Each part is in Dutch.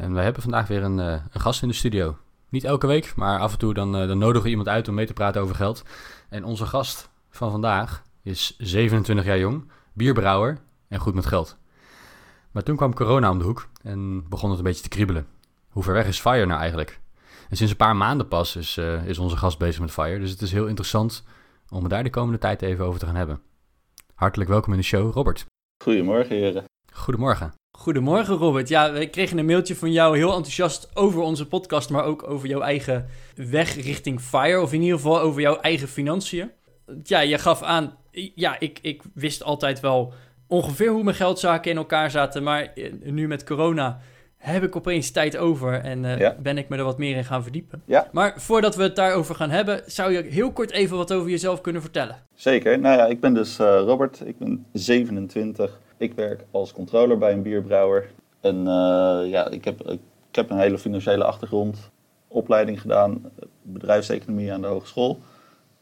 En wij hebben vandaag weer een, eh, een gast in de studio. Niet elke week, maar af en toe dan, eh, dan nodigen we iemand uit om mee te praten over geld. En onze gast van vandaag is 27 jaar jong, bierbrouwer en goed met geld. Maar toen kwam corona om de hoek en begon het een beetje te kriebelen. Hoe ver weg is FIRE nou eigenlijk? En sinds een paar maanden pas is, eh, is onze gast bezig met FIRE, dus het is heel interessant om het daar de komende tijd even over te gaan hebben. Hartelijk welkom in de show, Robert. Goedemorgen, heren. Goedemorgen. Goedemorgen Robert. Ja, we kregen een mailtje van jou heel enthousiast over onze podcast, maar ook over jouw eigen weg richting FIRE, of in ieder geval over jouw eigen financiën. Ja, je gaf aan, ja, ik, ik wist altijd wel ongeveer hoe mijn geldzaken in elkaar zaten, maar eh, nu met corona heb ik opeens tijd over en eh, Ja. ben ik me er wat meer in gaan verdiepen. Ja. Maar voordat we het daarover gaan hebben, zou je heel kort even wat over jezelf kunnen vertellen? Zeker. Nou ja, ik ben dus eh, Robert. Ik ben 27. Ik werk als controller bij een bierbrouwer. En eh, ja, ik heb, ik heb een hele financiële achtergrond. Opleiding gedaan, bedrijfseconomie aan de hogeschool.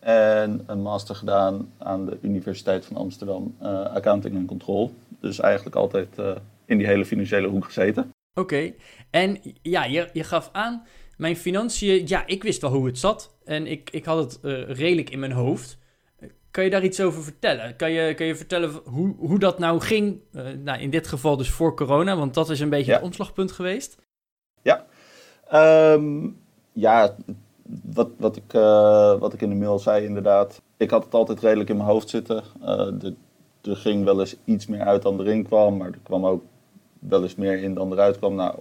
En een master gedaan aan de Universiteit van Amsterdam, eh, accounting en control. Dus eigenlijk altijd eh, in die hele financiële hoek gezeten. Oké, en ja, je, je gaf aan, mijn financiën, ja, ik wist wel hoe het zat. En ik, ik had het redelijk in mijn hoofd. Kan je daar iets over vertellen? Kan je, kan je vertellen hoe, hoe dat nou ging? Eh, nou, in dit geval dus voor corona, want dat is een beetje Ja. het omslagpunt geweest. Ehm, ja, wat, wat, ik, eh, wat ik in de mail zei inderdaad. Ik had het altijd redelijk in mijn hoofd zitten. Eh, de, er ging wel eens iets meer uit dan erin kwam, maar er kwam ook wel eens meer in dan eruit kwam. Nou,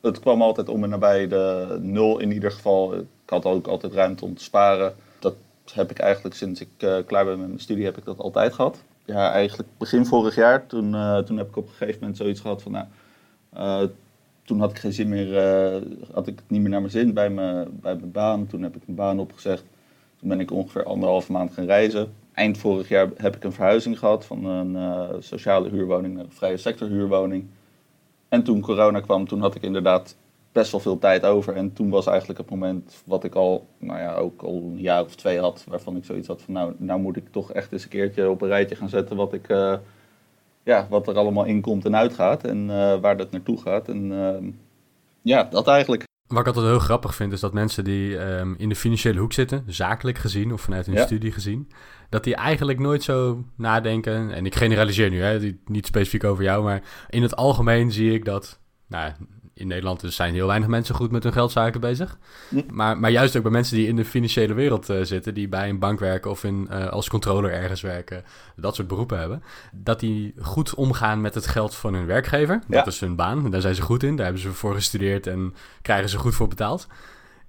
het kwam altijd om en nabij de nul in ieder geval. Ik had ook altijd ruimte om te sparen. Heb ik eigenlijk sinds ik eh, klaar ben met mijn studie, heb ik dat altijd gehad. Ja, eigenlijk begin vorig jaar, toen, eh, toen heb ik op een gegeven moment zoiets gehad van... Nou, eh, toen had ik geen zin meer, had ik het niet meer naar mijn zin bij mijn, bij mijn baan. Toen heb ik mijn baan opgezegd. Toen ben ik ongeveer anderhalve maand gaan reizen. Eind vorig jaar heb ik een verhuizing gehad van een sociale huurwoning naar een vrije sector huurwoning. En toen corona kwam, toen had ik inderdaad best wel veel tijd over. En toen was eigenlijk het moment wat ik al, nou ja, ook al een jaar of twee had, waarvan ik zoiets had van nou, nou moet ik toch echt eens een keertje op een rijtje gaan zetten wat ik, eh, ja, wat er allemaal in komt en uitgaat en eh, waar dat naartoe gaat. En ehm, ja, dat eigenlijk. Wat ik altijd heel grappig vind, is dat mensen die ehm, in de financiële hoek zitten, zakelijk gezien of vanuit hun Ja. studie gezien, dat die eigenlijk nooit zo nadenken. En ik generaliseer nu, hè, niet specifiek over jou, maar in het algemeen zie ik dat, nou, in Nederland dus zijn heel weinig mensen goed met hun geldzaken bezig. Hm. Maar, maar juist ook bij mensen die in de financiële wereld eh, zitten, die bij een bank werken of in, eh, als controller ergens werken, dat soort beroepen hebben, dat die goed omgaan met het geld van hun werkgever. Dat is hun baan, daar zijn ze goed in, daar hebben ze voor gestudeerd en krijgen ze goed voor betaald.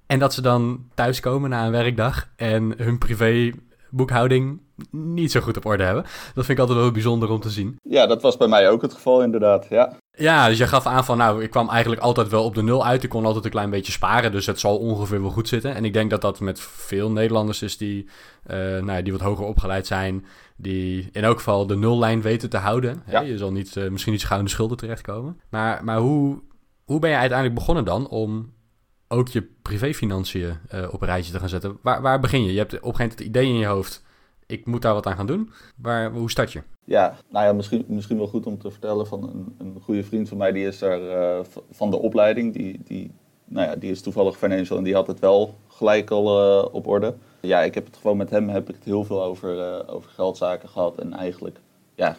En dat ze dan thuiskomen na een werkdag en hun privéboekhouding niet zo goed op orde hebben. Dat vind ik altijd wel bijzonder om te zien. Ja, dat was bij mij ook het geval inderdaad. Ja, Ja, dus je gaf aan van, nou, ik kwam eigenlijk altijd wel op de nul uit. Ik kon altijd een klein beetje sparen, dus het zal ongeveer wel goed zitten. En ik denk dat dat met veel Nederlanders is die, eh, nou, ja, die wat hoger opgeleid zijn. Die in elk geval de nullijn weten te houden. Hè. Je zal niet, eh, misschien niet zo gauw in de schulden terechtkomen. Maar, maar hoe, hoe ben je uiteindelijk begonnen dan om ook je privéfinanciën eh, op een rijtje te gaan zetten? Waar, waar begin je? Je hebt op een gegeven moment het idee in je hoofd. Ik moet daar wat aan gaan doen. Waar, hoe start je? ja nou ja, misschien, misschien wel goed om te vertellen van een, een goede vriend van mij, die is er eh, van de opleiding. Die, die, nou ja, die is toevallig financial en die had het wel gelijk al eh, op orde. Ja, ik heb het gewoon met hem heb ik het heel veel over, eh, over geldzaken gehad. En eigenlijk, ja,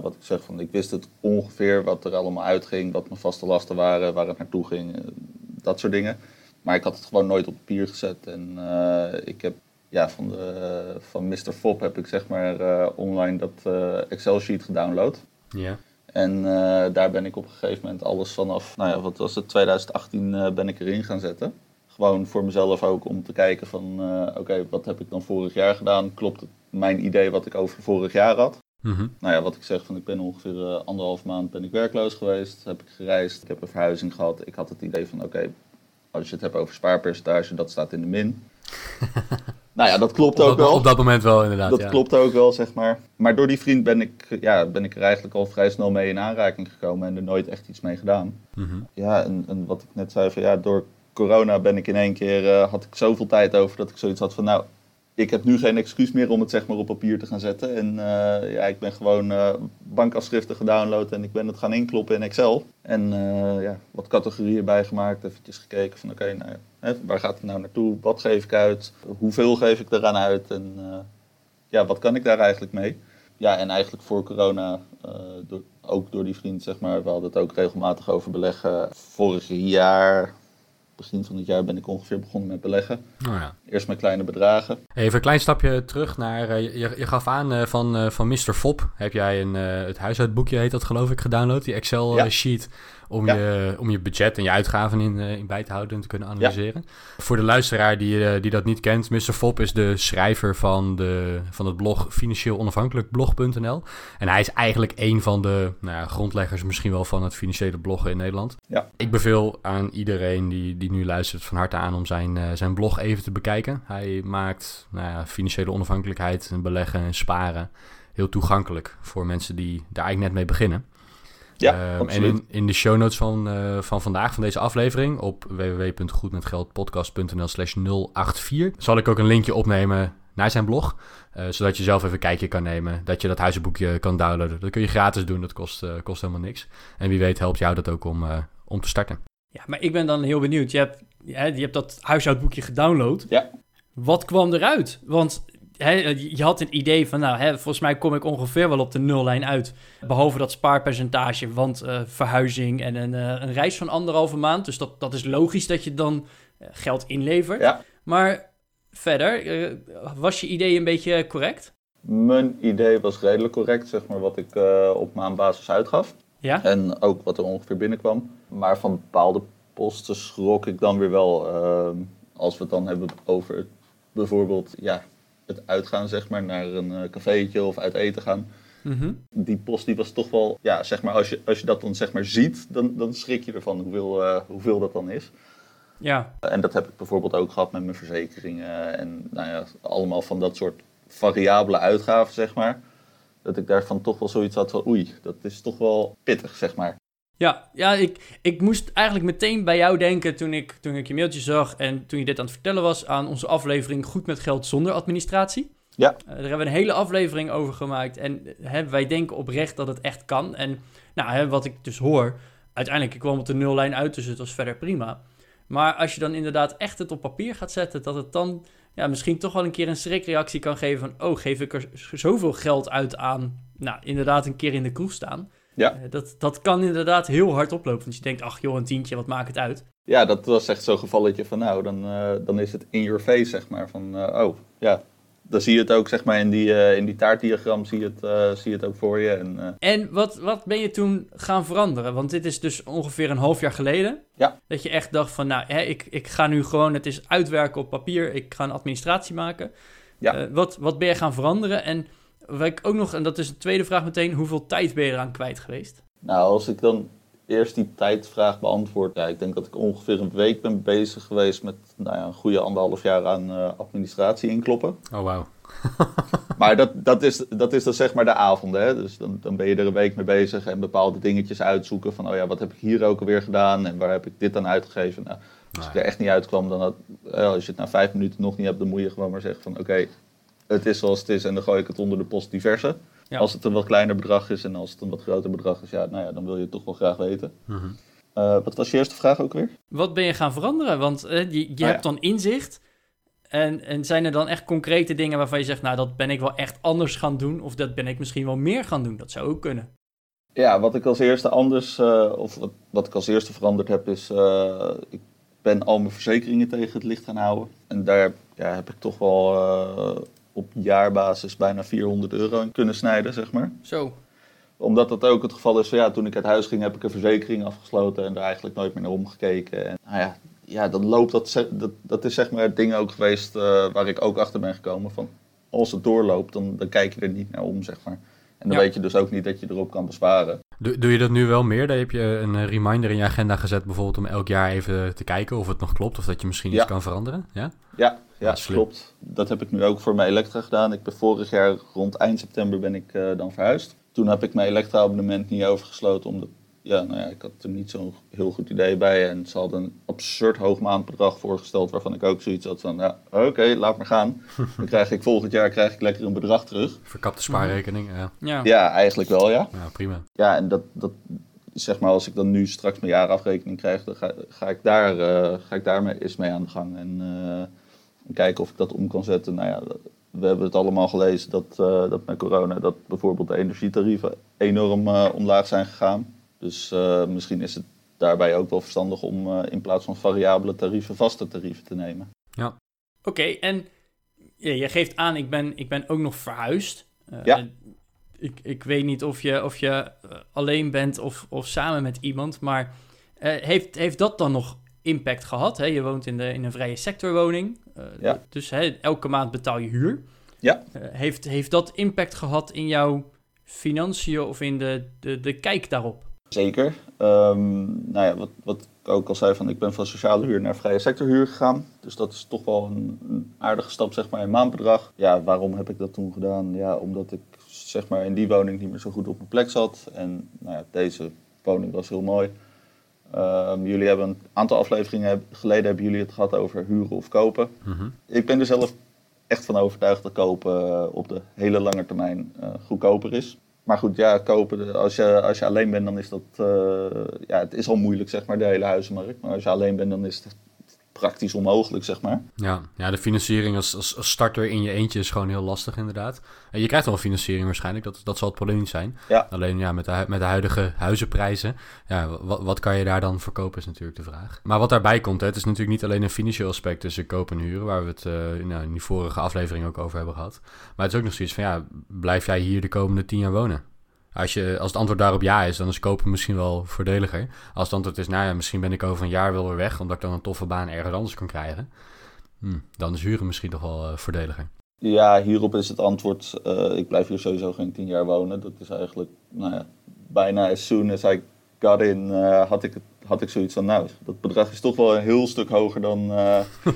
wat ik zeg, van, ik wist het ongeveer wat er allemaal uitging, wat mijn vaste lasten waren, waar het naartoe ging, dat soort dingen. Maar ik had het gewoon nooit op papier gezet. En ik heb ja, van, de, van Mr. Fop heb ik zeg maar eh, online dat eh, Excel-sheet gedownload. Ja. En eh, daar ben ik op een gegeven moment alles vanaf, nou ja, wat was het, 2018 eh, ben ik erin gaan zetten. Gewoon voor mezelf ook om te kijken van, oké, wat heb ik dan vorig jaar gedaan? Klopt het mijn idee wat ik over vorig jaar had? Mhm. Nou ja, wat ik zeg, van ik ben ongeveer uh, anderhalf maand ben ik werkloos geweest. Heb ik gereisd, ik heb een verhuizing gehad. Ik had het idee van oké, als je het hebt over spaarpercentage, dat staat in de min. nou ja, dat klopt Op ook wel. op dat moment wel, inderdaad. Dat ja. klopt ook wel, zeg maar. Maar door die vriend ben ik, ja, ben ik er eigenlijk al vrij snel mee in aanraking gekomen en er nooit echt iets mee gedaan. Mhm. Ja, en, en wat ik net zei, van ja, door corona ben ik in één keer, eh, had ik zoveel tijd over dat ik zoiets had van, nou, ik heb nu geen excuus meer om het zeg maar op papier te gaan zetten. En uh, ja, ik ben gewoon uh, bankafschriften gedownload en ik ben het gaan inkloppen in Excel. En uh, ja, wat categorieën bijgemaakt, eventjes gekeken van oké, nou, waar gaat het nou naartoe? Wat geef ik uit? Hoeveel geef ik eraan uit? En ja, wat kan ik daar eigenlijk mee? Ja, en eigenlijk voor corona, door, ook door die vriend zeg maar, we hadden het ook regelmatig over beleggen. Vorig jaar, begin van het jaar ben ik ongeveer begonnen met beleggen. Oh ja. Eerst met kleine bedragen. Even een klein stapje terug naar, uh, je, je, gaf aan uh, van, uh, van Mr. Fop, heb jij een, het huishoudboekje heet dat geloof ik gedownload, die Excel Ja. Om, Ja. je, om je budget en je uitgaven in, in bij te houden en te kunnen analyseren. Voor de luisteraar die, die dat niet kent, Mr. Fop is de schrijver van, de, van het blog financieel onafhankelijk blog.nl. En hij is eigenlijk een van de nou ja, grondleggers misschien wel van het financiële bloggen in Nederland. Ja. Ik beveel aan iedereen die, die nu luistert van harte aan om zijn, uh, zijn blog even te bekijken. Hij maakt nou ja, financiële onafhankelijkheid en beleggen en sparen heel toegankelijk voor mensen die daar eigenlijk net mee beginnen. Ja, Um, absoluut. en in, in de show notes van, uh, van vandaag, van deze aflevering, op www.goedmetgeldpodcast.nl slash 084, zal ik ook een linkje opnemen naar zijn blog. Uh, zodat je zelf even een kijkje kan nemen. Dat je dat huizenboekje kan downloaden. Dat kun je gratis doen, dat kost, uh, kost helemaal niks. En wie weet helpt jou dat ook om, uh, om te starten. Ja, maar ik ben dan heel benieuwd. Je hebt, je hebt dat huishoudboekje gedownload. Ja. Wat kwam eruit? Want je had een idee van, nou, volgens mij kom ik ongeveer wel op de nullijn uit. Behalve dat spaarpercentage, want uh, verhuizing en een, uh, een reis van anderhalve maand. Dus dat, dat is logisch dat je dan uh, geld inlevert. Ja. Maar verder, was je idee een beetje correct? Mijn idee was redelijk correct, zeg maar, wat ik op maandbasis uitgaf. Ja? En ook wat er ongeveer binnenkwam. Maar van bepaalde posten schrok ik dan weer wel. Als we het dan hebben over bijvoorbeeld ja, het uitgaan, zeg maar, naar een uh, cafeetje of uit eten gaan. Mm -hmm. Die post die was toch wel, ja, zeg maar, als je, als je dat dan zeg maar ziet, dan, dan schrik je ervan hoeveel, uh, hoeveel dat dan is. Ja. En dat heb ik bijvoorbeeld ook gehad met mijn verzekeringen en nou ja, allemaal van dat soort variabele uitgaven, zeg maar. Dat ik daarvan toch wel zoiets had van oei, dat is toch wel pittig, zeg maar. Ja, ja ik, ik moest eigenlijk meteen bij jou denken toen ik, toen ik je mailtje zag en toen je dit aan het vertellen was aan onze aflevering Goed met Geld zonder administratie. Ja. Uh, daar hebben we een hele aflevering over gemaakt en hè, wij denken oprecht dat het echt kan. En nou, hè, wat ik dus hoor, uiteindelijk ik kwam op de nullijn uit, dus het was verder prima. Maar als je dan inderdaad echt het op papier gaat zetten, dat het dan ja, misschien toch wel een keer een schrikreactie kan geven van... oh, geef ik er zoveel geld uit aan, nou, inderdaad een keer in de kroeg staan. Ja. Uh, dat, dat kan inderdaad heel hard oplopen. Want je denkt, ach joh, een tientje, wat maakt het uit? Ja, dat was echt zo'n gevalletje van nou, dan, uh, dan is het in your face, zeg maar. Van, uh, oh, ja, dan zie je het ook, zeg maar, in die, uh, in die taartdiagram zie je het, zie je het ook voor je. En, en wat, wat ben je toen gaan veranderen? Want dit is dus ongeveer een half jaar geleden. Ja. Dat je echt dacht van, nou, hè, ik, ik ga nu gewoon, het is uitwerken op papier. Ik ga een administratie maken. Ja. Wat, wat ben je gaan veranderen? En wat ik ook nog, en dat is de tweede vraag meteen, hoeveel tijd ben je eraan kwijt geweest? Nou, als ik dan eerst die tijdvraag beantwoord. Ja, ik denk dat ik ongeveer een week ben bezig geweest met nou ja, een goede anderhalf jaar aan uh, administratie inkloppen. Oh, wauw. maar dat, dat, is, dat is dan zeg maar de avonden. Hè? Dus dan, dan ben je er een week mee bezig en bepaalde dingetjes uitzoeken. Van, oh ja, wat heb ik hier ook alweer gedaan en waar heb ik dit aan uitgegeven? Nou, als ik er echt niet uitkwam, dan had, als je het na vijf minuten nog niet hebt, dan moet je gewoon maar zeggen van, oké, okay, het is zoals het is en dan gooi ik het onder de post diverse. Ja. Als het een wat kleiner bedrag is en als het een wat groter bedrag is, ja, nou ja, dan wil je het toch wel graag weten. Mm -hmm. uh, wat was je eerste vraag ook weer? Wat ben je gaan veranderen? Want uh, je, je oh, hebt ja. dan inzicht. En, en zijn er dan echt concrete dingen waarvan je zegt, nou, dat ben ik wel echt anders gaan doen. Of dat ben ik misschien wel meer gaan doen. Dat zou ook kunnen. Ja, wat ik als eerste anders, uh, of wat, wat ik als eerste veranderd heb, is ik ben al mijn verzekeringen tegen het licht gaan houden. En daar ja, heb ik toch wel op jaarbasis bijna 400 euro in kunnen snijden, zeg maar. Zo. Omdat dat ook het geval is van ja, toen ik uit huis ging heb ik een verzekering afgesloten en daar eigenlijk nooit meer naar omgekeken. En nou ja, ja dan loopt dat, dat, dat is zeg maar het ding ook geweest uh, waar ik ook achter ben gekomen van als het doorloopt, dan, dan kijk je er niet naar om, zeg maar. En dan Ja. weet je dus ook niet dat je erop kan besparen. Doe, doe je dat nu wel meer? Dan heb je een eh, reminder in je agenda gezet, bijvoorbeeld om elk jaar even te kijken of het nog klopt of dat je misschien Ja. iets kan veranderen? Ja? Ja, ja, Ja, slim. klopt. Dat heb ik nu ook voor mijn elektra gedaan. Ik ben vorig jaar rond eind september ben ik eh, dan verhuisd. Toen heb ik mijn elektra-abonnement niet overgesloten, omdat ja, nou ja, ik had er niet zo'n heel goed idee bij. En ze hadden een absurd hoog maandbedrag voorgesteld, waarvan ik ook zoiets had van, ja, oké, laat maar gaan. Dan krijg ik volgend jaar krijg ik lekker een bedrag terug. Verkapte spaarrekening, ja. Ja. Ja, eigenlijk wel, ja. ja, prima. Ja, en dat, dat zeg maar, als ik dan nu straks mijn jaarafrekening krijg, dan ga, ga ik daar, eh, ga ik daar mee, eens mee aan de gang. En, eh, en kijken of ik dat om kan zetten. Nou ja, we hebben het allemaal gelezen dat, eh, dat met corona dat bijvoorbeeld de energietarieven enorm eh, omlaag zijn gegaan. Dus eh, misschien is het daarbij ook wel verstandig om eh, in plaats van variabele tarieven vaste tarieven te nemen. Oké, en ja, je geeft aan, ik ben, ik ben ook nog verhuisd. Eh, Ja. Ik, ik weet niet of je, of je alleen bent of, of samen met iemand, maar eh, heeft, heeft dat dan nog impact gehad? Hè? Je woont in, de, in een vrije sectorwoning, eh, Ja. dus hè, elke maand betaal je huur. Ja. Eh, heeft, heeft dat impact gehad in jouw financiën of in de, de, de kijk daarop? Zeker. Ehm, nou ja, wat, wat ik ook al zei, van, ik ben van sociale huur naar vrije sectorhuur gegaan. Dus dat is toch wel een, een aardige stap zeg maar, in maandbedrag. Ja, waarom heb ik dat toen gedaan? Ja, omdat ik zeg maar, in die woning niet meer zo goed op mijn plek zat. En nou ja, deze woning was heel mooi. Ehm, jullie hebben een aantal afleveringen heb- geleden hebben jullie het gehad over huren of kopen. Mhm. Ik ben er zelf echt van overtuigd dat kopen eh, op de hele lange termijn eh, goedkoper is. Maar goed, ja, kopen, eh, als je, als je alleen bent, dan is dat... ja, het is al moeilijk, zeg maar, de hele huizenmarkt. Maar als je alleen bent, dan is het praktisch onmogelijk, zeg maar. Ja, ja, de financiering als, als, als starter in je eentje is gewoon heel lastig inderdaad. En je krijgt wel financiering waarschijnlijk, dat, dat zal het probleem niet zijn. Ja. Alleen ja, met de, met de huidige huizenprijzen, ja, wat, wat kan je daar dan verkopen is natuurlijk de vraag. Maar wat daarbij komt, hè, het is natuurlijk niet alleen een financieel aspect tussen kopen en huren, waar we het eh, nou, in die vorige aflevering ook over hebben gehad. Maar het is ook nog zoiets van, ja, blijf jij hier de komende tien jaar wonen? Als, je, als het antwoord daarop ja is, dan is kopen misschien wel voordeliger. Als het antwoord is, nou ja, misschien ben ik over een jaar wel weer weg, omdat ik dan een toffe baan ergens anders kan krijgen. Hm, dan is huren misschien toch wel eh, voordeliger. Ja, hierop is het antwoord, eh, ik blijf hier sowieso geen tien jaar wonen. Dat is eigenlijk, nou ja, bijna as soon as I got in, eh, had, ik het, had ik zoiets van, nou, dat bedrag is toch wel een heel stuk hoger dan... eh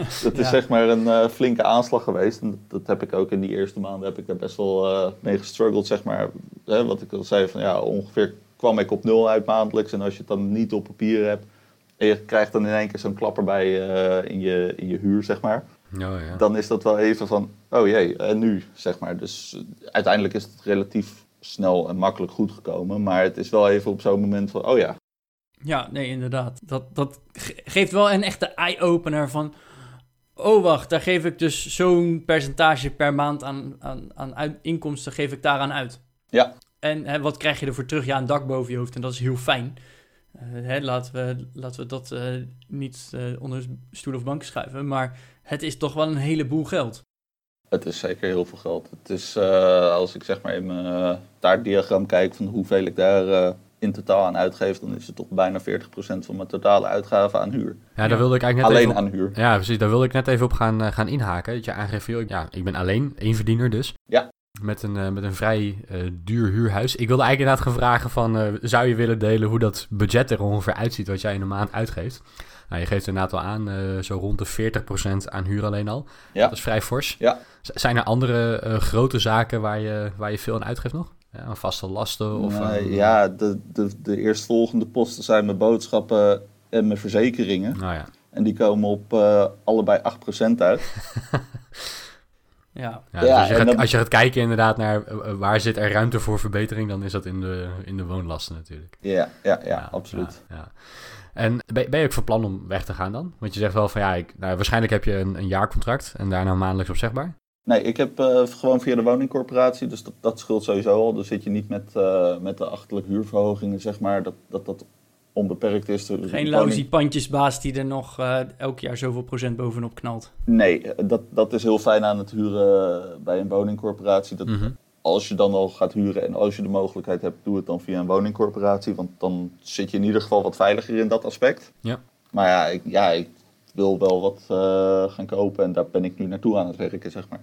het is Ja. zeg maar een eh, flinke aanslag geweest. En dat, dat heb ik ook in die eerste maanden, heb ik daar best wel eh, mee gestruggeld, zeg maar. Hè, wat ik al zei, van ja, ongeveer kwam ik op nul uit maandelijks. En als je het dan niet op papier hebt, en je krijgt dan in één keer zo'n klapper bij in, je, in je huur, zeg maar Oh, ja. dan is dat wel even van, oh jee, en nu, zeg maar. Dus uiteindelijk is het relatief snel en makkelijk goed gekomen. Maar het is wel even op zo'n moment van, oh ja, Ja, nee, inderdaad. Dat, dat ge- geeft wel een echte eye-opener van... Oh, wacht, daar geef ik dus zo'n percentage per maand aan, aan, aan uit- inkomsten geef ik daaraan uit. Ja. En hè, wat krijg je ervoor terug? Ja, een dak boven je hoofd en dat is heel fijn. Eh, hè, laten, we, laten we dat eh, niet eh, onder stoel of bank schuiven. Maar het is toch wel een heleboel geld. het is zeker heel veel geld. Het is, als ik zeg maar in mijn taartdiagram kijk van hoeveel ik daar in totaal aan uitgeef, dan is het toch bijna 40% van mijn totale uitgaven aan huur. ja, daar wilde ik eigenlijk net Alleen even op... aan huur. Ja, precies. Daar wilde ik net even op gaan, eh, gaan inhaken. Dat je aangeeft, joh, ja, ik ben alleen, één verdiener dus. Ja. Met een, eh, met een vrij eh, duur huurhuis. Ik wilde eigenlijk inderdaad gaan vragen van, zou je willen delen hoe dat budget er ongeveer uitziet wat jij in een maand uitgeeft? Nou, je geeft inderdaad wel aan, zo rond de 40% aan huur alleen al. Ja. Dat is vrij fors. Ja. Z- Zijn er andere grote zaken waar je, waar je veel aan uitgeeft nog? Ja, vaste lasten? Of Nee, ja, de, de, de eerstvolgende posten zijn mijn boodschappen en mijn verzekeringen. Nou ja. En die komen op eh, allebei 8% uit. Ja, Ja, dus Ja, als, je gaat, dan- als je gaat kijken inderdaad naar eh, eh, waar zit er ruimte voor verbetering, dan is dat in de, in de woonlasten natuurlijk. Ja, ja, ja, absoluut. Ja, ja. En ben, ben je ook van plan om weg te gaan dan? Want je zegt wel van ja, ik, nou, waarschijnlijk heb je een, een jaarcontract en daarna maandelijks opzegbaar. Nee, ik heb eh, gewoon via de woningcorporatie, dus dat, dat scheelt sowieso al. Dan zit je niet met, eh, met de achterlijke huurverhogingen, zeg maar, dat dat, dat onbeperkt is. De geen lousy pandjesbaas die er nog eh, elk jaar zoveel procent bovenop knalt. Nee, dat, dat is heel fijn aan het huren bij een woningcorporatie. Dat Mhm. Als je dan al gaat huren en als je de mogelijkheid hebt, doe het dan via een woningcorporatie. Want dan zit je in ieder geval wat veiliger in dat aspect. Ja. Maar ja, ik, ja, ik wil wel wat eh, gaan kopen en daar ben ik nu naartoe aan het werken, zeg maar.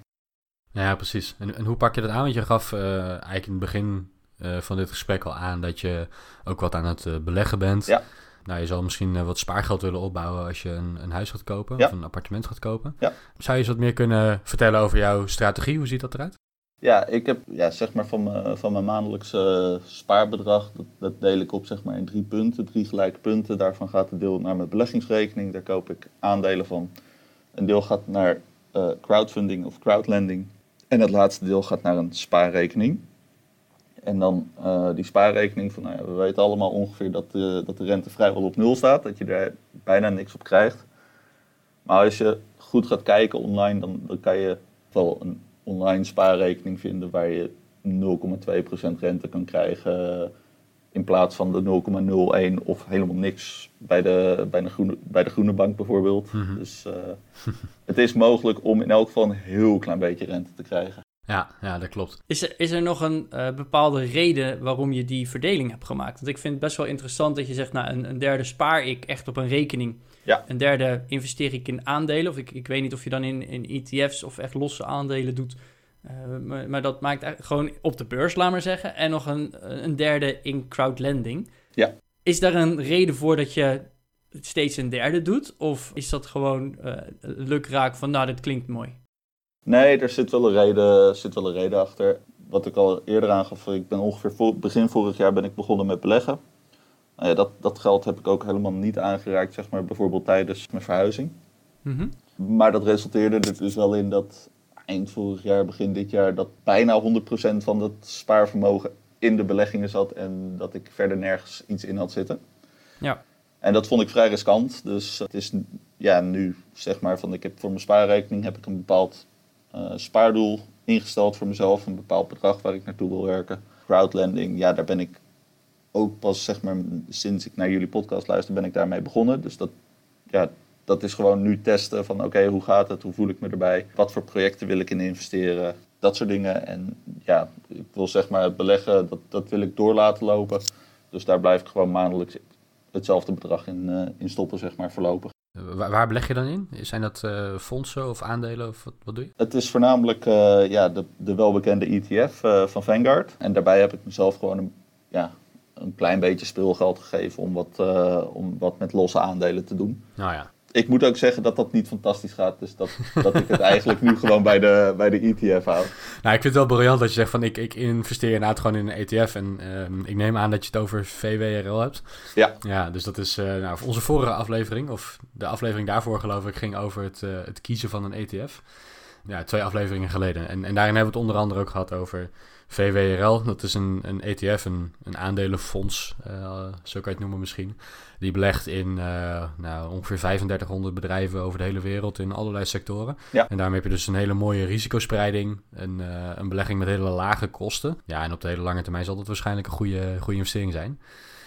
Ja, precies. En, en hoe pak je dat aan? Want je gaf uh, eigenlijk in het begin uh, van dit gesprek al aan dat je ook wat aan het uh, beleggen bent. Ja. Nou, je zal misschien wat spaargeld willen opbouwen als je een, een huis gaat kopen Ja. of een appartement gaat kopen. Ja. Zou je eens wat meer kunnen vertellen over jouw strategie? Hoe ziet dat eruit? Ja, ik heb ja, zeg maar van, mijn, van mijn maandelijkse spaarbedrag, dat, dat deel ik op zeg maar in drie punten, drie gelijke punten. Daarvan gaat een deel naar mijn beleggingsrekening, daar koop ik aandelen van. Een deel gaat naar eh, crowdfunding of crowdlending. En het laatste deel gaat naar een spaarrekening. En dan eh, die spaarrekening, van, nou ja, we weten allemaal ongeveer dat de, dat de rente vrijwel op nul staat, dat je daar bijna niks op krijgt. Maar als je goed gaat kijken online, dan, dan kan je wel een online spaarrekening vinden waar je 0,2% rente kan krijgen in plaats van de 0,01 of helemaal niks bij de, bij de, groene, bij de groene bank bijvoorbeeld. Mhm. Dus uh, het is mogelijk om in elk geval een heel klein beetje rente te krijgen. Ja, ja dat klopt. Is er, is er nog een uh, bepaalde reden waarom je die verdeling hebt gemaakt? Want ik vind het best wel interessant dat je zegt, nou, een, een derde spaar ik echt op een rekening. Ja. Een derde investeer ik in aandelen. Of ik, ik weet niet of je dan in, in ETF's of echt losse aandelen doet. Uh, maar, maar, dat maakt eigenlijk gewoon op de beurs, laat maar zeggen. En nog een, een derde in crowdlending. Ja. Is daar een reden voor dat je steeds een derde doet? Of is dat gewoon uh, lukraak van, nou, dit klinkt mooi? Nee, er zit wel, een reden, zit wel een reden achter. Wat ik al eerder aangaf, ik ben ongeveer voor, begin vorig jaar ben ik begonnen met beleggen. Nou ja, dat, dat geld heb ik ook helemaal niet aangeraakt, zeg maar, bijvoorbeeld tijdens mijn verhuizing. Mm -hmm. Maar dat resulteerde er dus wel in dat eind vorig jaar, begin dit jaar, dat bijna 100% van het spaarvermogen in de beleggingen zat en dat ik verder nergens iets in had zitten. Ja. En dat vond ik vrij riskant. Dus het is ja, nu zeg maar van ik heb voor mijn spaarrekening heb ik een bepaald uh, spaardoel ingesteld voor mezelf, een bepaald bedrag waar ik naartoe wil werken. Crowdlending, ja, daar ben ik ook pas zeg maar sinds ik naar jullie podcast luister, ben ik daarmee begonnen. Dus dat, ja, dat is gewoon nu testen van oké, okay, hoe gaat het, hoe voel ik me erbij, wat voor projecten wil ik in investeren, dat soort dingen. En ja, ik wil zeg maar het beleggen, dat, dat wil ik door laten lopen. Dus daar blijf ik gewoon maandelijks hetzelfde bedrag in, uh, in stoppen, zeg maar, voorlopig. Waar, waar, beleg je dan in? Zijn dat uh, fondsen of aandelen of wat, wat doe je? Het is voornamelijk uh, ja, de, de welbekende ETF van Vanguard. En daarbij heb ik mezelf gewoon een, ja, een klein beetje speelgeld gegeven om wat, om wat met losse aandelen te doen. Nou ja. Ik moet ook zeggen dat dat niet fantastisch gaat. Dus dat, dat ik het eigenlijk nu gewoon bij de, bij de ETF hou. Nou, ik vind het wel briljant dat je zegt van ik, ik investeer inderdaad gewoon in een ETF. En uh, ik neem aan dat je het over VWRL hebt. Ja. Ja, dus dat is uh, nou, onze vorige aflevering, of de aflevering daarvoor geloof ik, ging over het, uh, het kiezen van een ETF. Ja, twee afleveringen geleden. En, en daarin hebben we het onder andere ook gehad over VWRL. Dat is een, een ETF, een, een aandelenfonds, uh, zo kan je het noemen misschien. Die belegt in uh, nou, ongeveer 3500 bedrijven over de hele wereld in allerlei sectoren. Ja. En daarmee heb je dus een hele mooie risicospreiding. Een, uh, een belegging met hele lage kosten. Ja, en op de hele lange termijn zal dat waarschijnlijk een goede, goede investering zijn.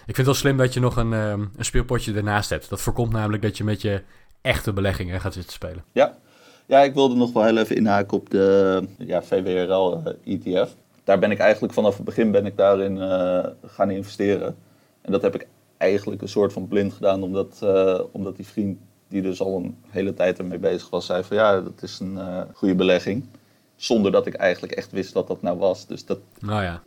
Ik vind het wel slim dat je nog een, um, een speelpotje ernaast hebt. Dat voorkomt namelijk dat je met je echte beleggingen gaat zitten spelen. Ja, ja ik wilde nog wel heel even inhaken op de ja, VWRL-ETF. Daar ben ik eigenlijk vanaf het begin ben ik daarin uh, gaan investeren. En dat heb ik eigenlijk een soort van blind gedaan, omdat, uh, omdat die vriend die dus al een hele tijd ermee bezig was, zei van ja, dat is een uh, goede belegging. Zonder dat ik eigenlijk echt wist wat dat nou was. Dus dat, nou ja.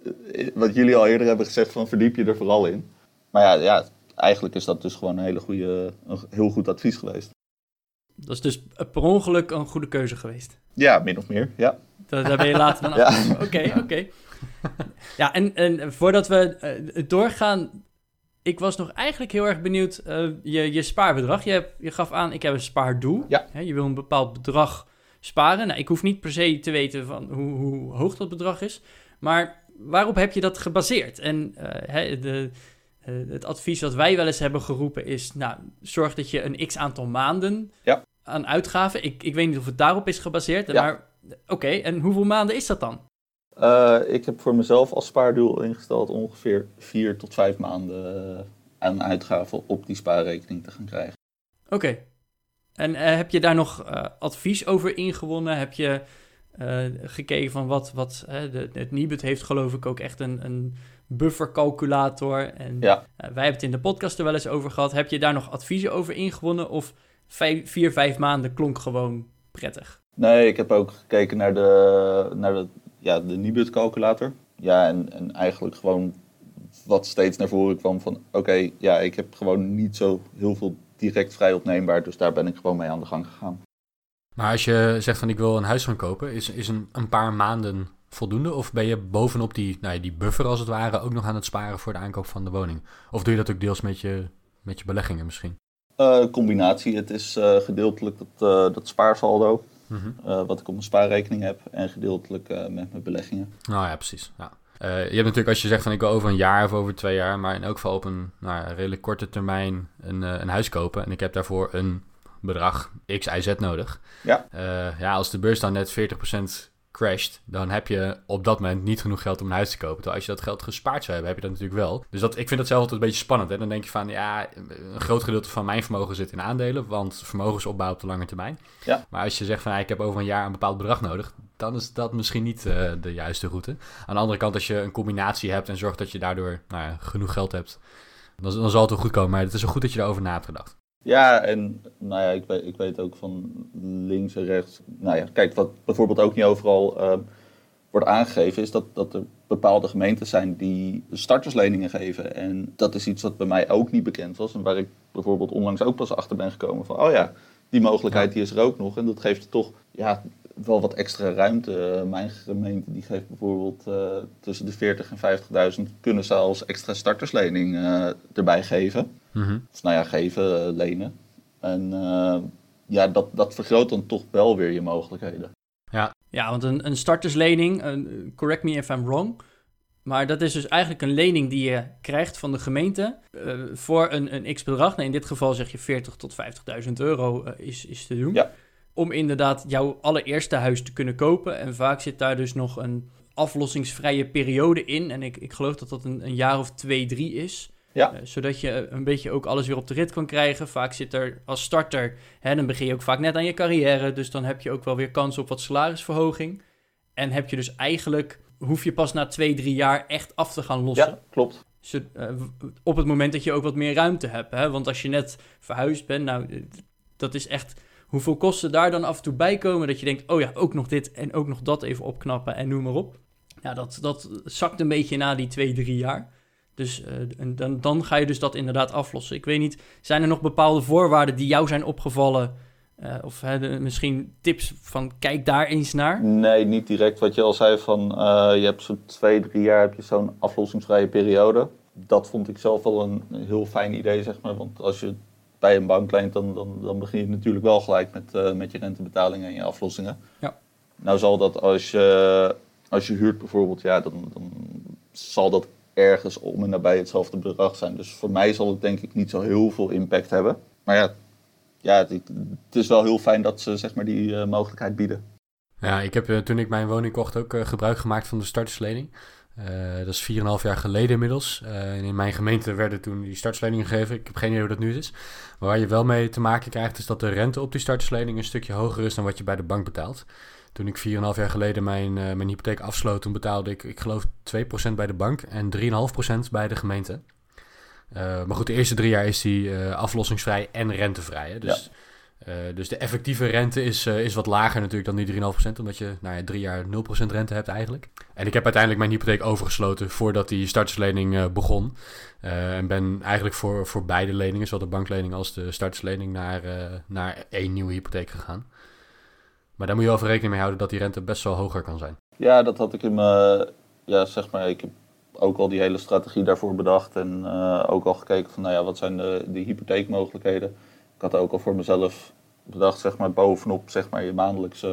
wat jullie al eerder hebben gezegd, van verdiep je er vooral in. Maar ja, ja, eigenlijk is dat dus gewoon een hele goede, een heel goed advies geweest. Dat is dus per ongeluk een goede keuze geweest. Ja, min of meer, ja. Daar, ben je later dan Ja. Oké, oké. Okay, ja, en, en voordat we uh, doorgaan, ik was nog eigenlijk heel erg benieuwd, uh, je, je spaarbedrag. Je, hebt, je gaf aan, ik heb een spaardoel. Ja. Hè, je wil een bepaald bedrag sparen. Nou, ik hoef niet per se te weten van hoe, hoe hoog dat bedrag is. Maar waarop heb je dat gebaseerd? En uh, hè, de, uh, het advies wat wij wel eens hebben geroepen is... Nou, zorg dat je een x-aantal maanden ja. aan uitgaven... Ik, ik weet niet of het daarop is gebaseerd, Ja. maar... Oké, okay, en hoeveel maanden is dat dan? Uh, ik heb voor mezelf als spaardoel ingesteld ongeveer vier tot vijf maanden uh, aan uitgaven op die spaarrekening te gaan krijgen. Oké. Okay. En uh, heb je daar nog advies over ingewonnen? Heb je gekeken van wat, wat de, het Nibud heeft geloof ik ook echt een, een buffercalculator. En ja. wij hebben het in de podcast er wel eens over gehad. Heb je daar nog adviezen over ingewonnen? Of vijf, vier, vijf maanden klonk gewoon prettig? Nee, ik heb ook gekeken naar de, naar de, ja, de Nibud calculator. Ja, en, en eigenlijk gewoon wat steeds naar voren kwam van... Oké, ja, ik heb gewoon niet zo heel veel direct vrij opneembaar. Dus daar ben ik gewoon mee aan de gang gegaan. Maar als je zegt van ik wil een huis gaan kopen, is, is een, een paar maanden voldoende? Of ben je bovenop die, nou ja, die buffer als het ware ook nog aan het sparen voor de aankoop van de woning? Of doe je dat ook deels met je, met je beleggingen misschien? Uh, combinatie. Het is uh, gedeeltelijk dat, uh, dat spaarsaldo, Mhm. wat ik op mijn spaarrekening heb, en gedeeltelijk met mijn beleggingen. Nou ja, precies. Ja. je hebt natuurlijk als je zegt van ik wil over een jaar of over twee jaar, maar in elk geval op een nou redelijk korte termijn een, een huis kopen. En ik heb daarvoor een bedrag X, Y, Z nodig. Ja. ja, als de beurs dan net 40% crasht, dan heb je op dat moment niet genoeg geld om een huis te kopen. Terwijl als je dat geld gespaard zou hebben, heb je dat natuurlijk wel. Dus dat, ik vind dat zelf altijd een beetje spannend. Hè? Dan denk je van, ja, een groot gedeelte van mijn vermogen zit in aandelen, want vermogensopbouw op de lange termijn. Ja. Maar als je zegt van, ja, ik heb over een jaar een bepaald bedrag nodig, dan is dat misschien niet uh, de juiste route. Aan de andere kant, als je een combinatie hebt en zorgt dat je daardoor nou ja, genoeg geld hebt, dan, dan zal het wel goed komen. Maar het is wel goed dat je daarover na hebt gedacht. Ja, en nou ja, ik weet, ik weet ook van links en rechts. Nou ja, kijk, wat bijvoorbeeld ook niet overal uh, wordt aangegeven, is dat, dat er bepaalde gemeentes zijn die startersleningen geven. En dat is iets wat bij mij ook niet bekend was. En waar ik bijvoorbeeld onlangs ook pas achter ben gekomen van, oh ja, die mogelijkheid die is er ook nog. En dat geeft toch ja, wel wat extra ruimte. Mijn gemeente die geeft bijvoorbeeld uh, tussen de 40.000 en 50.000 kunnen ze als extra starterslening uh, erbij geven. Mm-hmm. Of nou ja, geven, lenen. En uh, ja, dat, dat vergroot dan toch wel weer je mogelijkheden. Ja, ja want een, een starterslening, een, correct me if I'm wrong, maar dat is dus eigenlijk een lening die je krijgt van de gemeente uh, voor een, een x-bedrag. Nou, in dit geval zeg je 40 tot 50.000 euro uh, is, is te doen. Ja. Om inderdaad jouw allereerste huis te kunnen kopen. En vaak zit daar dus nog een aflossingsvrije periode in. En ik, ik geloof dat dat een, een jaar of twee, drie is. Ja. Uh, zodat je een beetje ook alles weer op de rit kan krijgen. Vaak zit er als starter, hè, dan begin je ook vaak net aan je carrière. Dus dan heb je ook wel weer kans op wat salarisverhoging. En heb je dus eigenlijk, hoef je pas na twee, drie jaar echt af te gaan lossen. Ja, klopt. Zo, uh, op het moment dat je ook wat meer ruimte hebt. Hè? Want als je net verhuisd bent, nou, dat is echt hoeveel kosten daar dan af en toe bij komen. Dat je denkt, oh ja, ook nog dit en ook nog dat even opknappen en noem maar op. Ja, dat, dat zakt een beetje na die twee, drie jaar. Dus uh, en dan, dan ga je dus dat inderdaad aflossen. Ik weet niet, zijn er nog bepaalde voorwaarden die jou zijn opgevallen? Uh, of misschien tips van kijk daar eens naar? Nee, niet direct. Wat je al zei van uh, je hebt zo'n twee, drie jaar heb je zo'n aflossingsvrije periode. Dat vond ik zelf wel een heel fijn idee, zeg maar. Want als je bij een bank leent, dan, dan, dan begin je natuurlijk wel gelijk met, met je rentebetalingen en je aflossingen. Ja. Nou zal dat als je, als je huurt bijvoorbeeld, ja, dan, dan zal dat ergens om en nabij hetzelfde bedrag zijn. Dus voor mij zal het denk ik niet zo heel veel impact hebben. Maar ja, ja het, het is wel heel fijn dat ze zeg maar, die uh, mogelijkheid bieden. Ja, ik heb uh, toen ik mijn woning kocht ook uh, gebruik gemaakt van de starterslening. Dat is 4,5 jaar geleden inmiddels. en in mijn gemeente werden toen die startersleningen gegeven. Ik heb geen idee hoe dat nu is. Maar waar je wel mee te maken krijgt is dat de rente op die starterslening een stukje hoger is dan wat je bij de bank betaalt. Toen ik 4,5 jaar geleden mijn, uh, mijn hypotheek afsloot, toen betaalde ik, ik geloof 2% bij de bank en 3,5% bij de gemeente. Maar goed, de eerste drie jaar is die aflossingsvrij en rentevrij. Hè? Dus, ja. Dus de effectieve rente is, is wat lager natuurlijk dan die 3,5%, omdat je nou ja, drie jaar 0% rente hebt eigenlijk. En ik heb uiteindelijk mijn hypotheek overgesloten voordat die starterslening begon. en ben eigenlijk voor, voor beide leningen, zowel de banklening als de starterslening, naar, naar één nieuwe hypotheek gegaan. Maar daar moet je wel rekening mee houden dat die rente best wel hoger kan zijn. Ja, dat had ik in mijn, ja zeg maar, ik heb ook al die hele strategie daarvoor bedacht en ook al gekeken van, nou ja, wat zijn de, de hypotheekmogelijkheden. Ik had ook al voor mezelf bedacht, zeg maar, bovenop zeg maar, je maandelijkse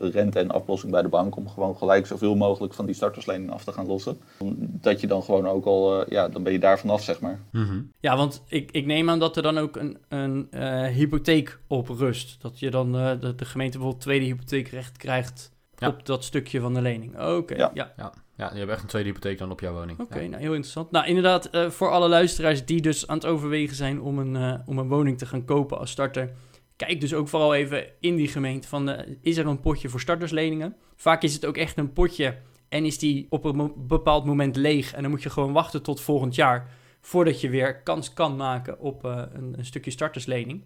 uh, rente en aflossing bij de bank, om gewoon gelijk zoveel mogelijk van die starterslening af te gaan lossen. Dat je dan gewoon ook al, uh, ja, dan ben je daar vanaf, zeg maar. Mm-hmm. Ja, want ik, ik neem aan dat er dan ook een, een uh, hypotheek op rust. Dat je dan de, de gemeente bijvoorbeeld tweede hypotheekrecht krijgt ja. op dat stukje van de lening. Oké, okay, ja. ja. ja. Ja, je hebt echt een tweede hypotheek dan op jouw woning. Oké, okay, ja. nou heel interessant. Nou, inderdaad, uh, voor alle luisteraars die dus aan het overwegen zijn om een, uh, om een woning te gaan kopen als starter. Kijk dus ook vooral even in die gemeente van, uh, is er een potje voor startersleningen? Vaak is het ook echt een potje en is die op een mo bepaald moment leeg. En dan moet je gewoon wachten tot volgend jaar voordat je weer kans kan maken op een, een stukje starterslening.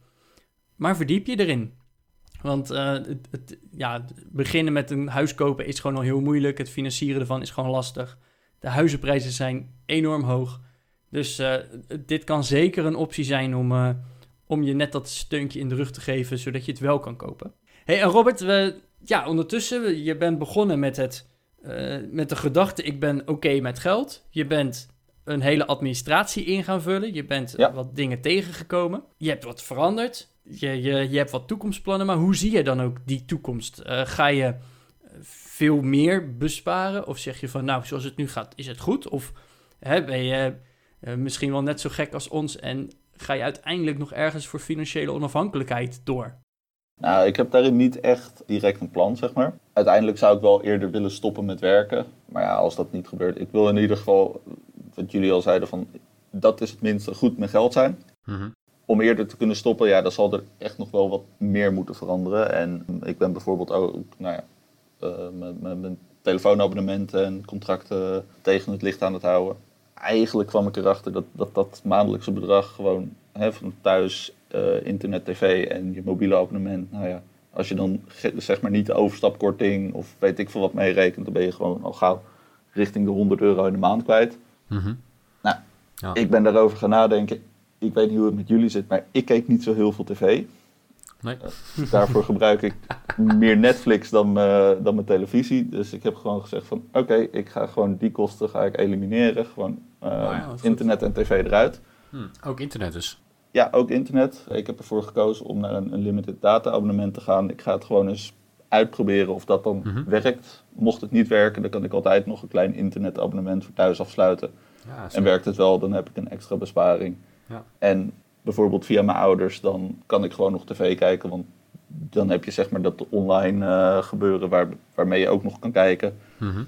Maar verdiep je erin. Want uh, het, het, ja, beginnen met een huis kopen is gewoon al heel moeilijk. Het financieren ervan is gewoon lastig. De huizenprijzen zijn enorm hoog. Dus uh, dit kan zeker een optie zijn om, uh, om je net dat steuntje in de rug te geven, zodat je het wel kan kopen. hey, en Robert, we, ja, ondertussen, je bent begonnen met, het, met de gedachte, ik ben oké okay met geld. Je bent een hele administratie in gaan vullen. Je bent Ja. wat dingen tegengekomen. Je hebt wat veranderd. Je, je, je hebt wat toekomstplannen. Maar hoe zie je dan ook die toekomst? Eh, ga je veel meer besparen? Of zeg je van, nou, zoals het nu gaat, is het goed? Of hè, ben je eh, misschien wel net zo gek als ons en ga je uiteindelijk nog ergens voor financiële onafhankelijkheid door? Nou, ik heb daarin niet echt direct een plan, zeg maar. Uiteindelijk zou ik wel eerder willen stoppen met werken. Maar ja, als dat niet gebeurt, ik wil in ieder geval, wat jullie al zeiden, van dat is het minste goed met geld zijn. Mhm. Om eerder te kunnen stoppen, ja, dan zal er echt nog wel wat meer moeten veranderen. En ik ben bijvoorbeeld ook, nou ja, eh, met, met mijn telefoonabonnementen en contracten tegen het licht aan het houden. Eigenlijk kwam ik erachter dat dat, dat maandelijkse bedrag gewoon hè, van thuis, eh, internet, tv en je mobiele abonnement. Nou ja, als je dan zeg maar niet de overstapkorting of weet ik veel wat meerekent, dan ben je gewoon al gauw richting de 100 euro in de maand kwijt. Mhm. Nou, Ja. Ik ben daarover gaan nadenken. Ik weet niet hoe het met jullie zit, maar ik keek niet zo heel veel tv. Nee. Daarvoor gebruik ik meer Netflix dan, eh, dan mijn televisie. Dus ik heb gewoon gezegd van oké, ik ga gewoon die kosten ga ik elimineren. Gewoon eh, ja, goed. internet en tv eruit. Hm, Ook internet dus. Ja, ook internet. Ik heb ervoor gekozen om naar een unlimited data abonnement te gaan. Ik ga het gewoon eens uitproberen of dat dan Mhm. werkt. Mocht het niet werken, dan kan ik altijd nog een klein internetabonnement voor thuis afsluiten. Ja, En werkt het wel, dan heb ik een extra besparing. Ja. En bijvoorbeeld via mijn ouders, dan kan ik gewoon nog tv kijken. Want dan heb je zeg maar dat online eh, gebeuren waar, waarmee je ook nog kan kijken. Mhm.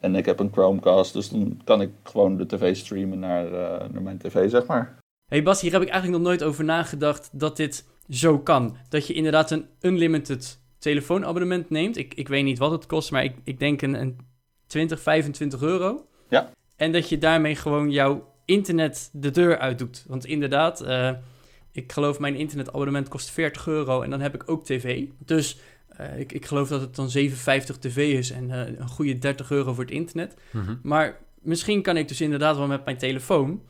En ik heb een Chromecast, dus dan kan ik gewoon de tv streamen naar, eh, naar mijn tv, zeg maar. hey Bas, hier heb ik eigenlijk nog nooit over nagedacht dat dit zo kan. Dat je inderdaad een unlimited telefoonabonnement neemt. Ik, ik weet niet wat het kost, maar ik, ik denk een, een 20, 25 euro. Ja. En dat je daarmee gewoon jouw internet de deur uit doet. Want inderdaad, eh, ik geloof mijn internetabonnement kost 40 euro en dan heb ik ook tv. Dus eh, ik, ik geloof dat het dan 57 tv is en eh, een goede 30 euro voor het internet. Mhm. Maar misschien kan ik dus inderdaad wel met mijn telefoon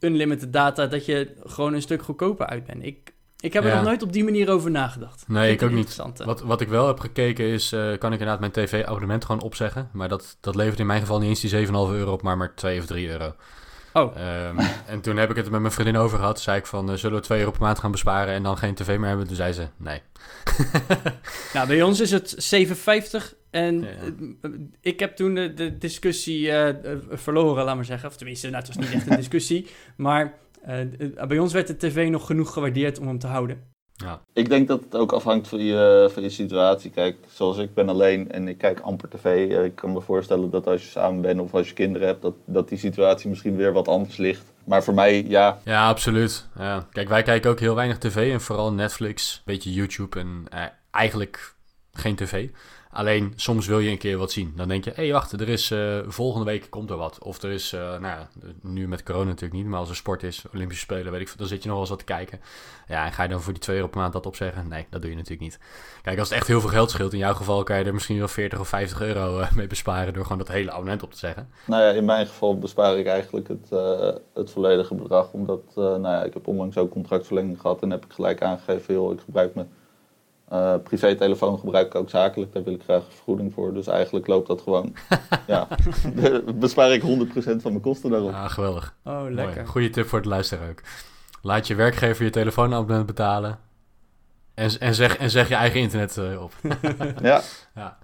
unlimited data dat je gewoon een stuk goedkoper uit bent. Ik, ik heb er Ja. nog nooit op die manier over nagedacht. Nee, ik ook niet. Wat, wat ik wel heb gekeken is, kan ik inderdaad mijn tv-abonnement gewoon opzeggen. Maar dat, dat levert in mijn geval niet eens die 7,5 euro op, maar maar 2 of 3 euro. Oh. Ehm, en toen heb ik het met mijn vriendin over gehad. Zei ik van, eh, zullen we 2 euro per maand gaan besparen en dan geen tv meer hebben? Toen zei ze, nee. Nou, bij ons is het 7,50 en Ja. eh, ik heb toen de, de discussie eh, eh, verloren, laat maar zeggen. Of tenminste, nou, het was niet echt een discussie. Maar eh, eh, bij ons werd de tv nog genoeg gewaardeerd om hem te houden. Ja, Ik denk dat het ook afhangt van je, van je situatie. Kijk, zoals ik ben alleen en ik kijk amper tv. Ik kan me voorstellen dat als je samen bent of als je kinderen hebt, dat, dat die situatie misschien weer wat anders ligt. Maar voor mij, ja, ja absoluut. Ja. Kijk, wij kijken ook heel weinig tv en vooral Netflix, een beetje YouTube en eh, eigenlijk geen tv. Alleen soms wil je een keer wat zien. Dan denk je, hé hey, wacht, er is eh, volgende week komt er wat. Of er is, eh, nou ja, nu met corona natuurlijk niet, maar als er sport is, Olympische Spelen, weet ik veel, dan zit je nog wel eens wat te kijken. Ja, en ga je dan voor die 2 euro per maand dat opzeggen? Nee, dat doe je natuurlijk niet. Kijk, als het echt heel veel geld scheelt, in jouw geval kan je er misschien wel 40 of 50 euro eh, mee besparen door gewoon dat hele abonnement op te zeggen. nou ja, in mijn geval bespaar ik eigenlijk het, het volledige bedrag. Omdat, nou ja, ik heb onlangs ook contractverlenging gehad en heb ik gelijk aangegeven, joh, ik gebruik mijn eh privé-telefoon gebruik ik ook zakelijk. Daar wil ik graag vergoeding voor. Dus eigenlijk loopt dat gewoon, ja, bespaar ik 100% van mijn kosten daarop. Ja, geweldig. Oh, Mooi. lekker. Goeie tip voor het luisteren ook. Laat je werkgever je telefoonabonnement betalen. En, en, zeg, en zeg je eigen internet eh, op. Ja, ja.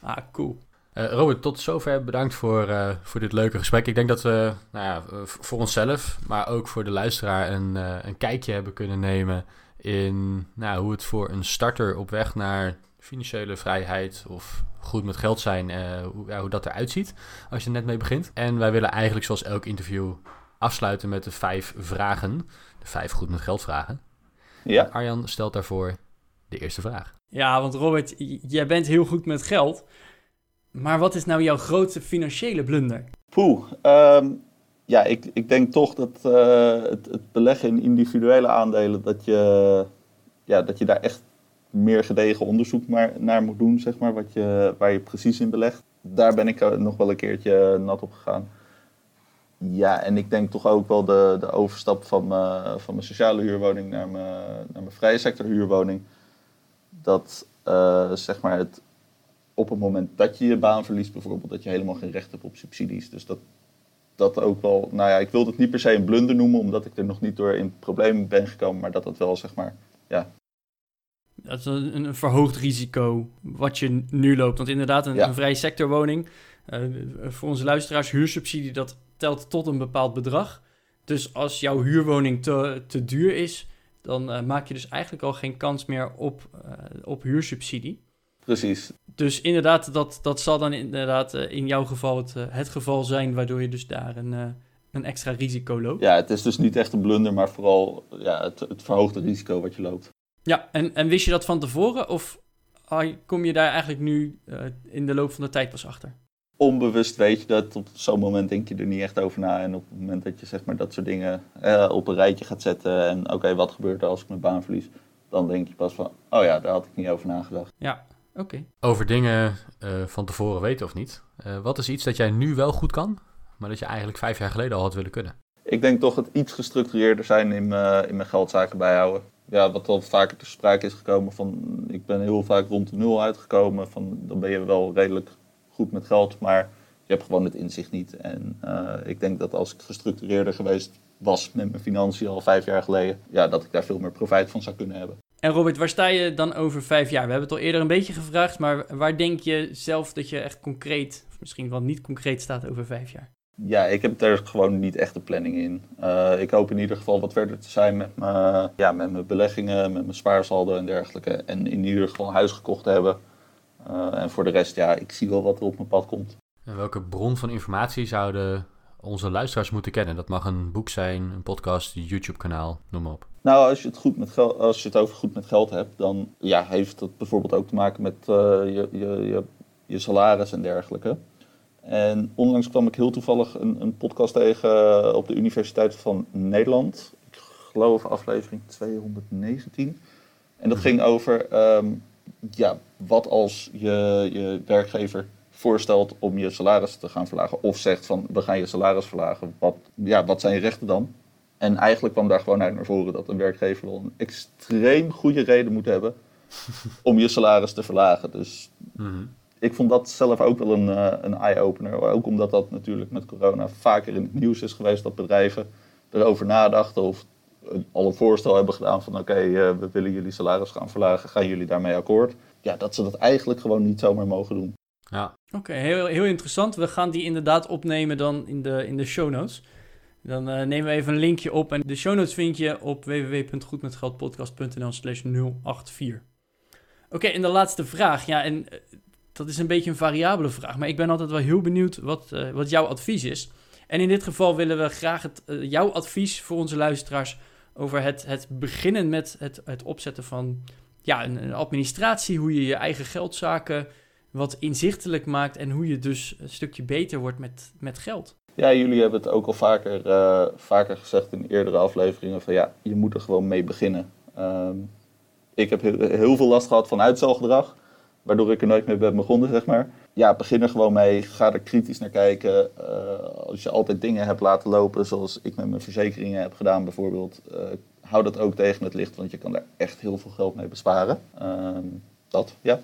Ah, cool. Eh, Robert, tot zover bedankt voor, eh, voor dit leuke gesprek. Ik denk dat we nou ja, voor onszelf, maar ook voor de luisteraar een, eh, een kijkje hebben kunnen nemen in nou, hoe het voor een starter op weg naar financiële vrijheid of goed met geld zijn, eh, hoe, ja, hoe dat eruit ziet als je er net mee begint. En wij willen eigenlijk zoals elk interview afsluiten met de vijf vragen. De vijf goed met geld vragen. ja. Arjan stelt daarvoor de eerste vraag. Ja, want Robert, jij bent heel goed met geld. Maar wat is nou jouw grootste financiële blunder? Poeh, ehm, ja, ik, ik denk toch dat eh, het, het beleggen in individuele aandelen, dat je, ja, dat je daar echt meer gedegen onderzoek maar, naar moet doen, zeg maar, wat je, waar je precies in belegt. Daar ben ik eh, nog wel een keertje nat op gegaan. Ja, en ik denk toch ook wel de, de overstap van, mijn- van mijn sociale huurwoning naar mijn, naar mijn vrije sector huurwoning. Dat eh, zeg maar het, op het moment dat je je baan verliest bijvoorbeeld, dat je helemaal geen recht hebt op subsidies. Dus dat, dat ook wel, nou ja, ik wil het niet per se een blunder noemen, omdat ik er nog niet door in problemen ben gekomen, maar dat dat wel zeg maar, ja, Dat is een, een verhoogd risico wat je nu loopt. Want inderdaad, een, Ja. een vrije sectorwoning, eh, voor onze luisteraars, huursubsidie, dat telt tot een bepaald bedrag. Dus als jouw huurwoning te, te duur is, dan eh, maak je dus eigenlijk al geen kans meer op, eh, op huursubsidie. Precies. Dus inderdaad, dat, dat zal dan inderdaad eh, in jouw geval het, eh, het geval zijn, waardoor je dus daar een, eh, een extra risico loopt. Ja, het is dus niet echt een blunder, maar vooral ja, het, het verhoogde risico wat je loopt. Ja, en, en wist je dat van tevoren of kom je daar eigenlijk nu in de loop van de tijd pas achter? Onbewust weet je dat, op zo'n moment denk je er niet echt over na. En op het moment dat je zeg maar, dat soort dingen op een rijtje gaat zetten en oké, wat gebeurt er als ik mijn baan verlies? Dan denk je pas van, oh ja, daar had ik niet over nagedacht. Ja, oké. Over dingen eh, van tevoren weten of niet. Eh, wat is iets dat jij nu wel goed kan, maar dat je eigenlijk vijf jaar geleden al had willen kunnen? Ik denk toch het iets gestructureerder zijn in mijn, in mijn geldzaken bijhouden. Ja, wat al vaker te sprake is gekomen van, ik ben heel vaak rond de nul uitgekomen. Van, dan ben je wel redelijk goed met geld, maar je hebt gewoon het inzicht niet. En eh, ik denk dat als ik gestructureerder geweest was met mijn financiën al vijf jaar geleden, ja, dat ik daar veel meer profijt van zou kunnen hebben. En Robert, waar sta je dan over vijf jaar? We hebben het al eerder een beetje gevraagd, maar waar denk je zelf dat je echt concreet, of misschien wel niet concreet staat over vijf jaar? Ja, ik heb er gewoon niet echt een planning in. Eh, ik hoop in ieder geval wat verder te zijn met mijn, ja, met mijn beleggingen, met mijn spaarsaldo en dergelijke. En in ieder geval een huis gekocht te hebben. Eh, en voor de rest, ja, ik zie wel wat er op mijn pad komt. En welke bron van informatie zouden onze luisteraars moeten kennen? Dat mag een boek zijn, een podcast, een YouTube-kanaal, noem maar op. Nou, als je het, goed met geld, als je het over goed met geld hebt, dan ja, heeft dat bijvoorbeeld ook te maken met eh, je, je, je, je salaris en dergelijke. En onlangs kwam ik heel toevallig een, een podcast tegen eh, op de Universiteit van Nederland. Ik geloof aflevering 219. En dat ging over ehm, ja, wat als je, je werkgever voorstelt om je salaris te gaan verlagen. Of zegt van we gaan je salaris verlagen. Wat, ja, wat zijn je rechten dan? En eigenlijk kwam daar gewoon uit naar voren dat een werkgever wel een extreem goede reden moet hebben om je salaris te verlagen. Dus ik vond dat zelf ook wel een, eh, een eye-opener. Ook omdat dat natuurlijk met corona vaker in het nieuws is geweest dat bedrijven erover nadachten of een- al een voorstel hebben gedaan van oké, eh, we willen jullie salaris gaan verlagen, gaan jullie daarmee akkoord? Ja, dat ze dat eigenlijk gewoon niet zomaar mogen doen. Ja, Oké, heel, heel interessant. We gaan die inderdaad opnemen dan in de, in de show notes. Dan eh, nemen we even een linkje op. En de show notes vind je op www.goedmetgeldpodcast.nl slash 084. Oké, en de laatste vraag. Ja, en eh, dat is een beetje een variabele vraag. Maar ik ben altijd wel heel benieuwd wat, eh, wat jouw advies is. En in dit geval willen we graag het, jouw advies voor onze luisteraars... over het, het beginnen met het, het opzetten van ja, een administratie. Hoe je je eigen geldzaken wat inzichtelijk maakt en hoe je dus een stukje beter wordt met, met geld. Ja, jullie hebben het ook al vaker, eh, vaker gezegd in eerdere afleveringen van ja, je moet er gewoon mee beginnen. Ehm, ik heb heel, veel last gehad van uitstelgedrag, waardoor ik er nooit mee ben begonnen, zeg maar. Ja, begin er gewoon mee, ga er kritisch naar kijken. Eh, als je altijd dingen hebt laten lopen, zoals ik met mijn verzekeringen heb gedaan bijvoorbeeld, eh, hou dat ook tegen het licht, want je kan daar echt heel veel geld mee besparen. Ehm, dat, ja.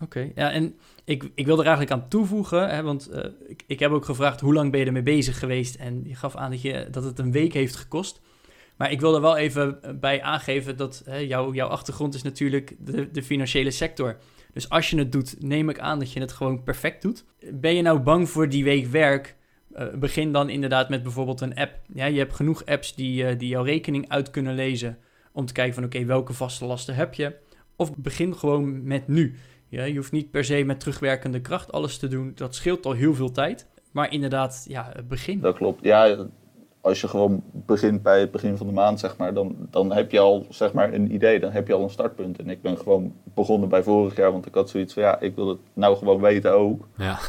Oké, ja, en ik, ik wil er eigenlijk aan toevoegen, hè, want eh, ik, ik heb ook gevraagd hoe lang ben je ermee bezig geweest en je gaf aan dat, je, dat het een week heeft gekost. Maar ik wil er wel even bij aangeven dat hè, jouw achtergrond is natuurlijk de, de financiële sector. Dus als je het doet, neem ik aan dat je het gewoon perfect doet. Ben je nou bang voor die week werk? Eh, begin dan inderdaad met bijvoorbeeld een app. Ja, je hebt genoeg apps die, eh, die jouw rekening uit kunnen lezen om te kijken van oké, welke vaste lasten heb je? Of begin gewoon met nu. Ja, je hoeft niet per se met terugwerkende kracht alles te doen. Dat scheelt al heel veel tijd. Maar inderdaad, ja, begin. Dat klopt. Ja, als je gewoon begint bij het begin van de maand, zeg maar, dan, dan heb je al zeg maar, een idee, dan heb je al een startpunt. En ik ben gewoon begonnen bij vorig jaar, want ik had zoiets van ja, ik wil het nou gewoon weten ook. ja.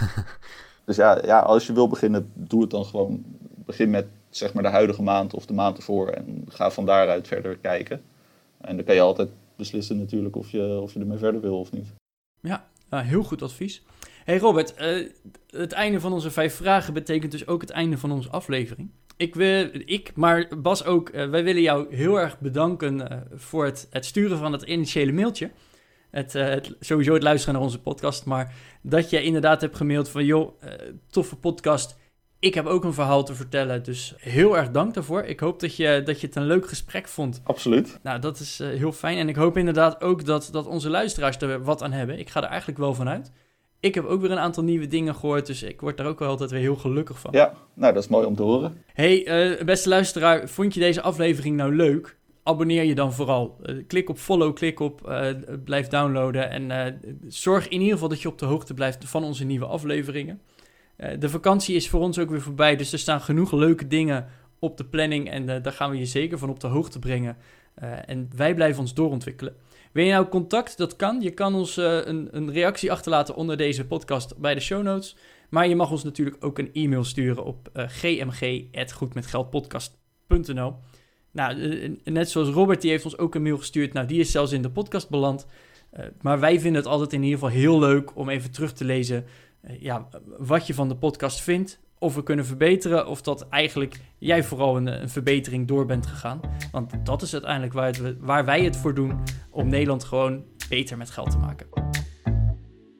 Dus ja, ja als je wil beginnen, doe het dan gewoon. Begin met zeg maar, de huidige maand of de maand ervoor en ga van daaruit verder kijken. En dan kan je altijd beslissen natuurlijk of je, of je ermee verder wil of niet. Ja, heel goed advies. Hey Robert, het einde van onze vijf vragen betekent dus ook het einde van onze aflevering. Ik, wil, ik maar Bas ook, wij willen jou heel erg bedanken voor het, het sturen van het initiële mailtje. Het, het, sowieso het luisteren naar onze podcast, maar dat je inderdaad hebt gemaild van joh, toffe podcast, ik heb ook een verhaal te vertellen, dus heel erg dank daarvoor. Ik hoop dat je, dat je het een leuk gesprek vond. Absoluut. Nou, dat is uh, heel fijn. En ik hoop inderdaad ook dat, dat onze luisteraars er wat aan hebben. Ik ga er eigenlijk wel van uit. Ik heb ook weer een aantal nieuwe dingen gehoord, dus ik word daar ook wel altijd weer heel gelukkig van. Ja, nou, dat is mooi om te horen. Hey, uh, beste luisteraar, vond je deze aflevering nou leuk? Abonneer je dan vooral. Uh, klik op follow, klik op blijf downloaden en zorg in ieder geval dat je op de hoogte blijft van onze nieuwe afleveringen. Eh, de vakantie is voor ons ook weer voorbij, dus er staan genoeg leuke dingen op de planning en uh, daar gaan we je zeker van op de hoogte brengen. Uh, en wij blijven ons doorontwikkelen. Wil je nou contact? Dat kan. Je kan ons een, een, reactie achterlaten onder deze podcast bij de show notes. Maar je mag ons natuurlijk ook een e-mail sturen op gmg.goedmetgeldpodcast.nl Nou, net zoals Robert, die heeft ons ook een mail gestuurd. Nou, die is zelfs in de podcast beland. maar wij vinden het altijd in ieder geval heel leuk om even terug te lezen eh, ja, wat je van de podcast vindt. Of we kunnen verbeteren. Of dat eigenlijk jij vooral een, een verbetering door bent gegaan. Want dat is uiteindelijk waar, waar wij het voor doen. Om Nederland gewoon beter met geld te maken.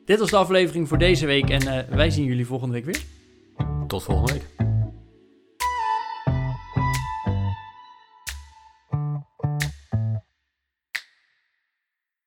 Dit was de aflevering voor deze week. En uh, wij zien jullie volgende week weer. Tot volgende week.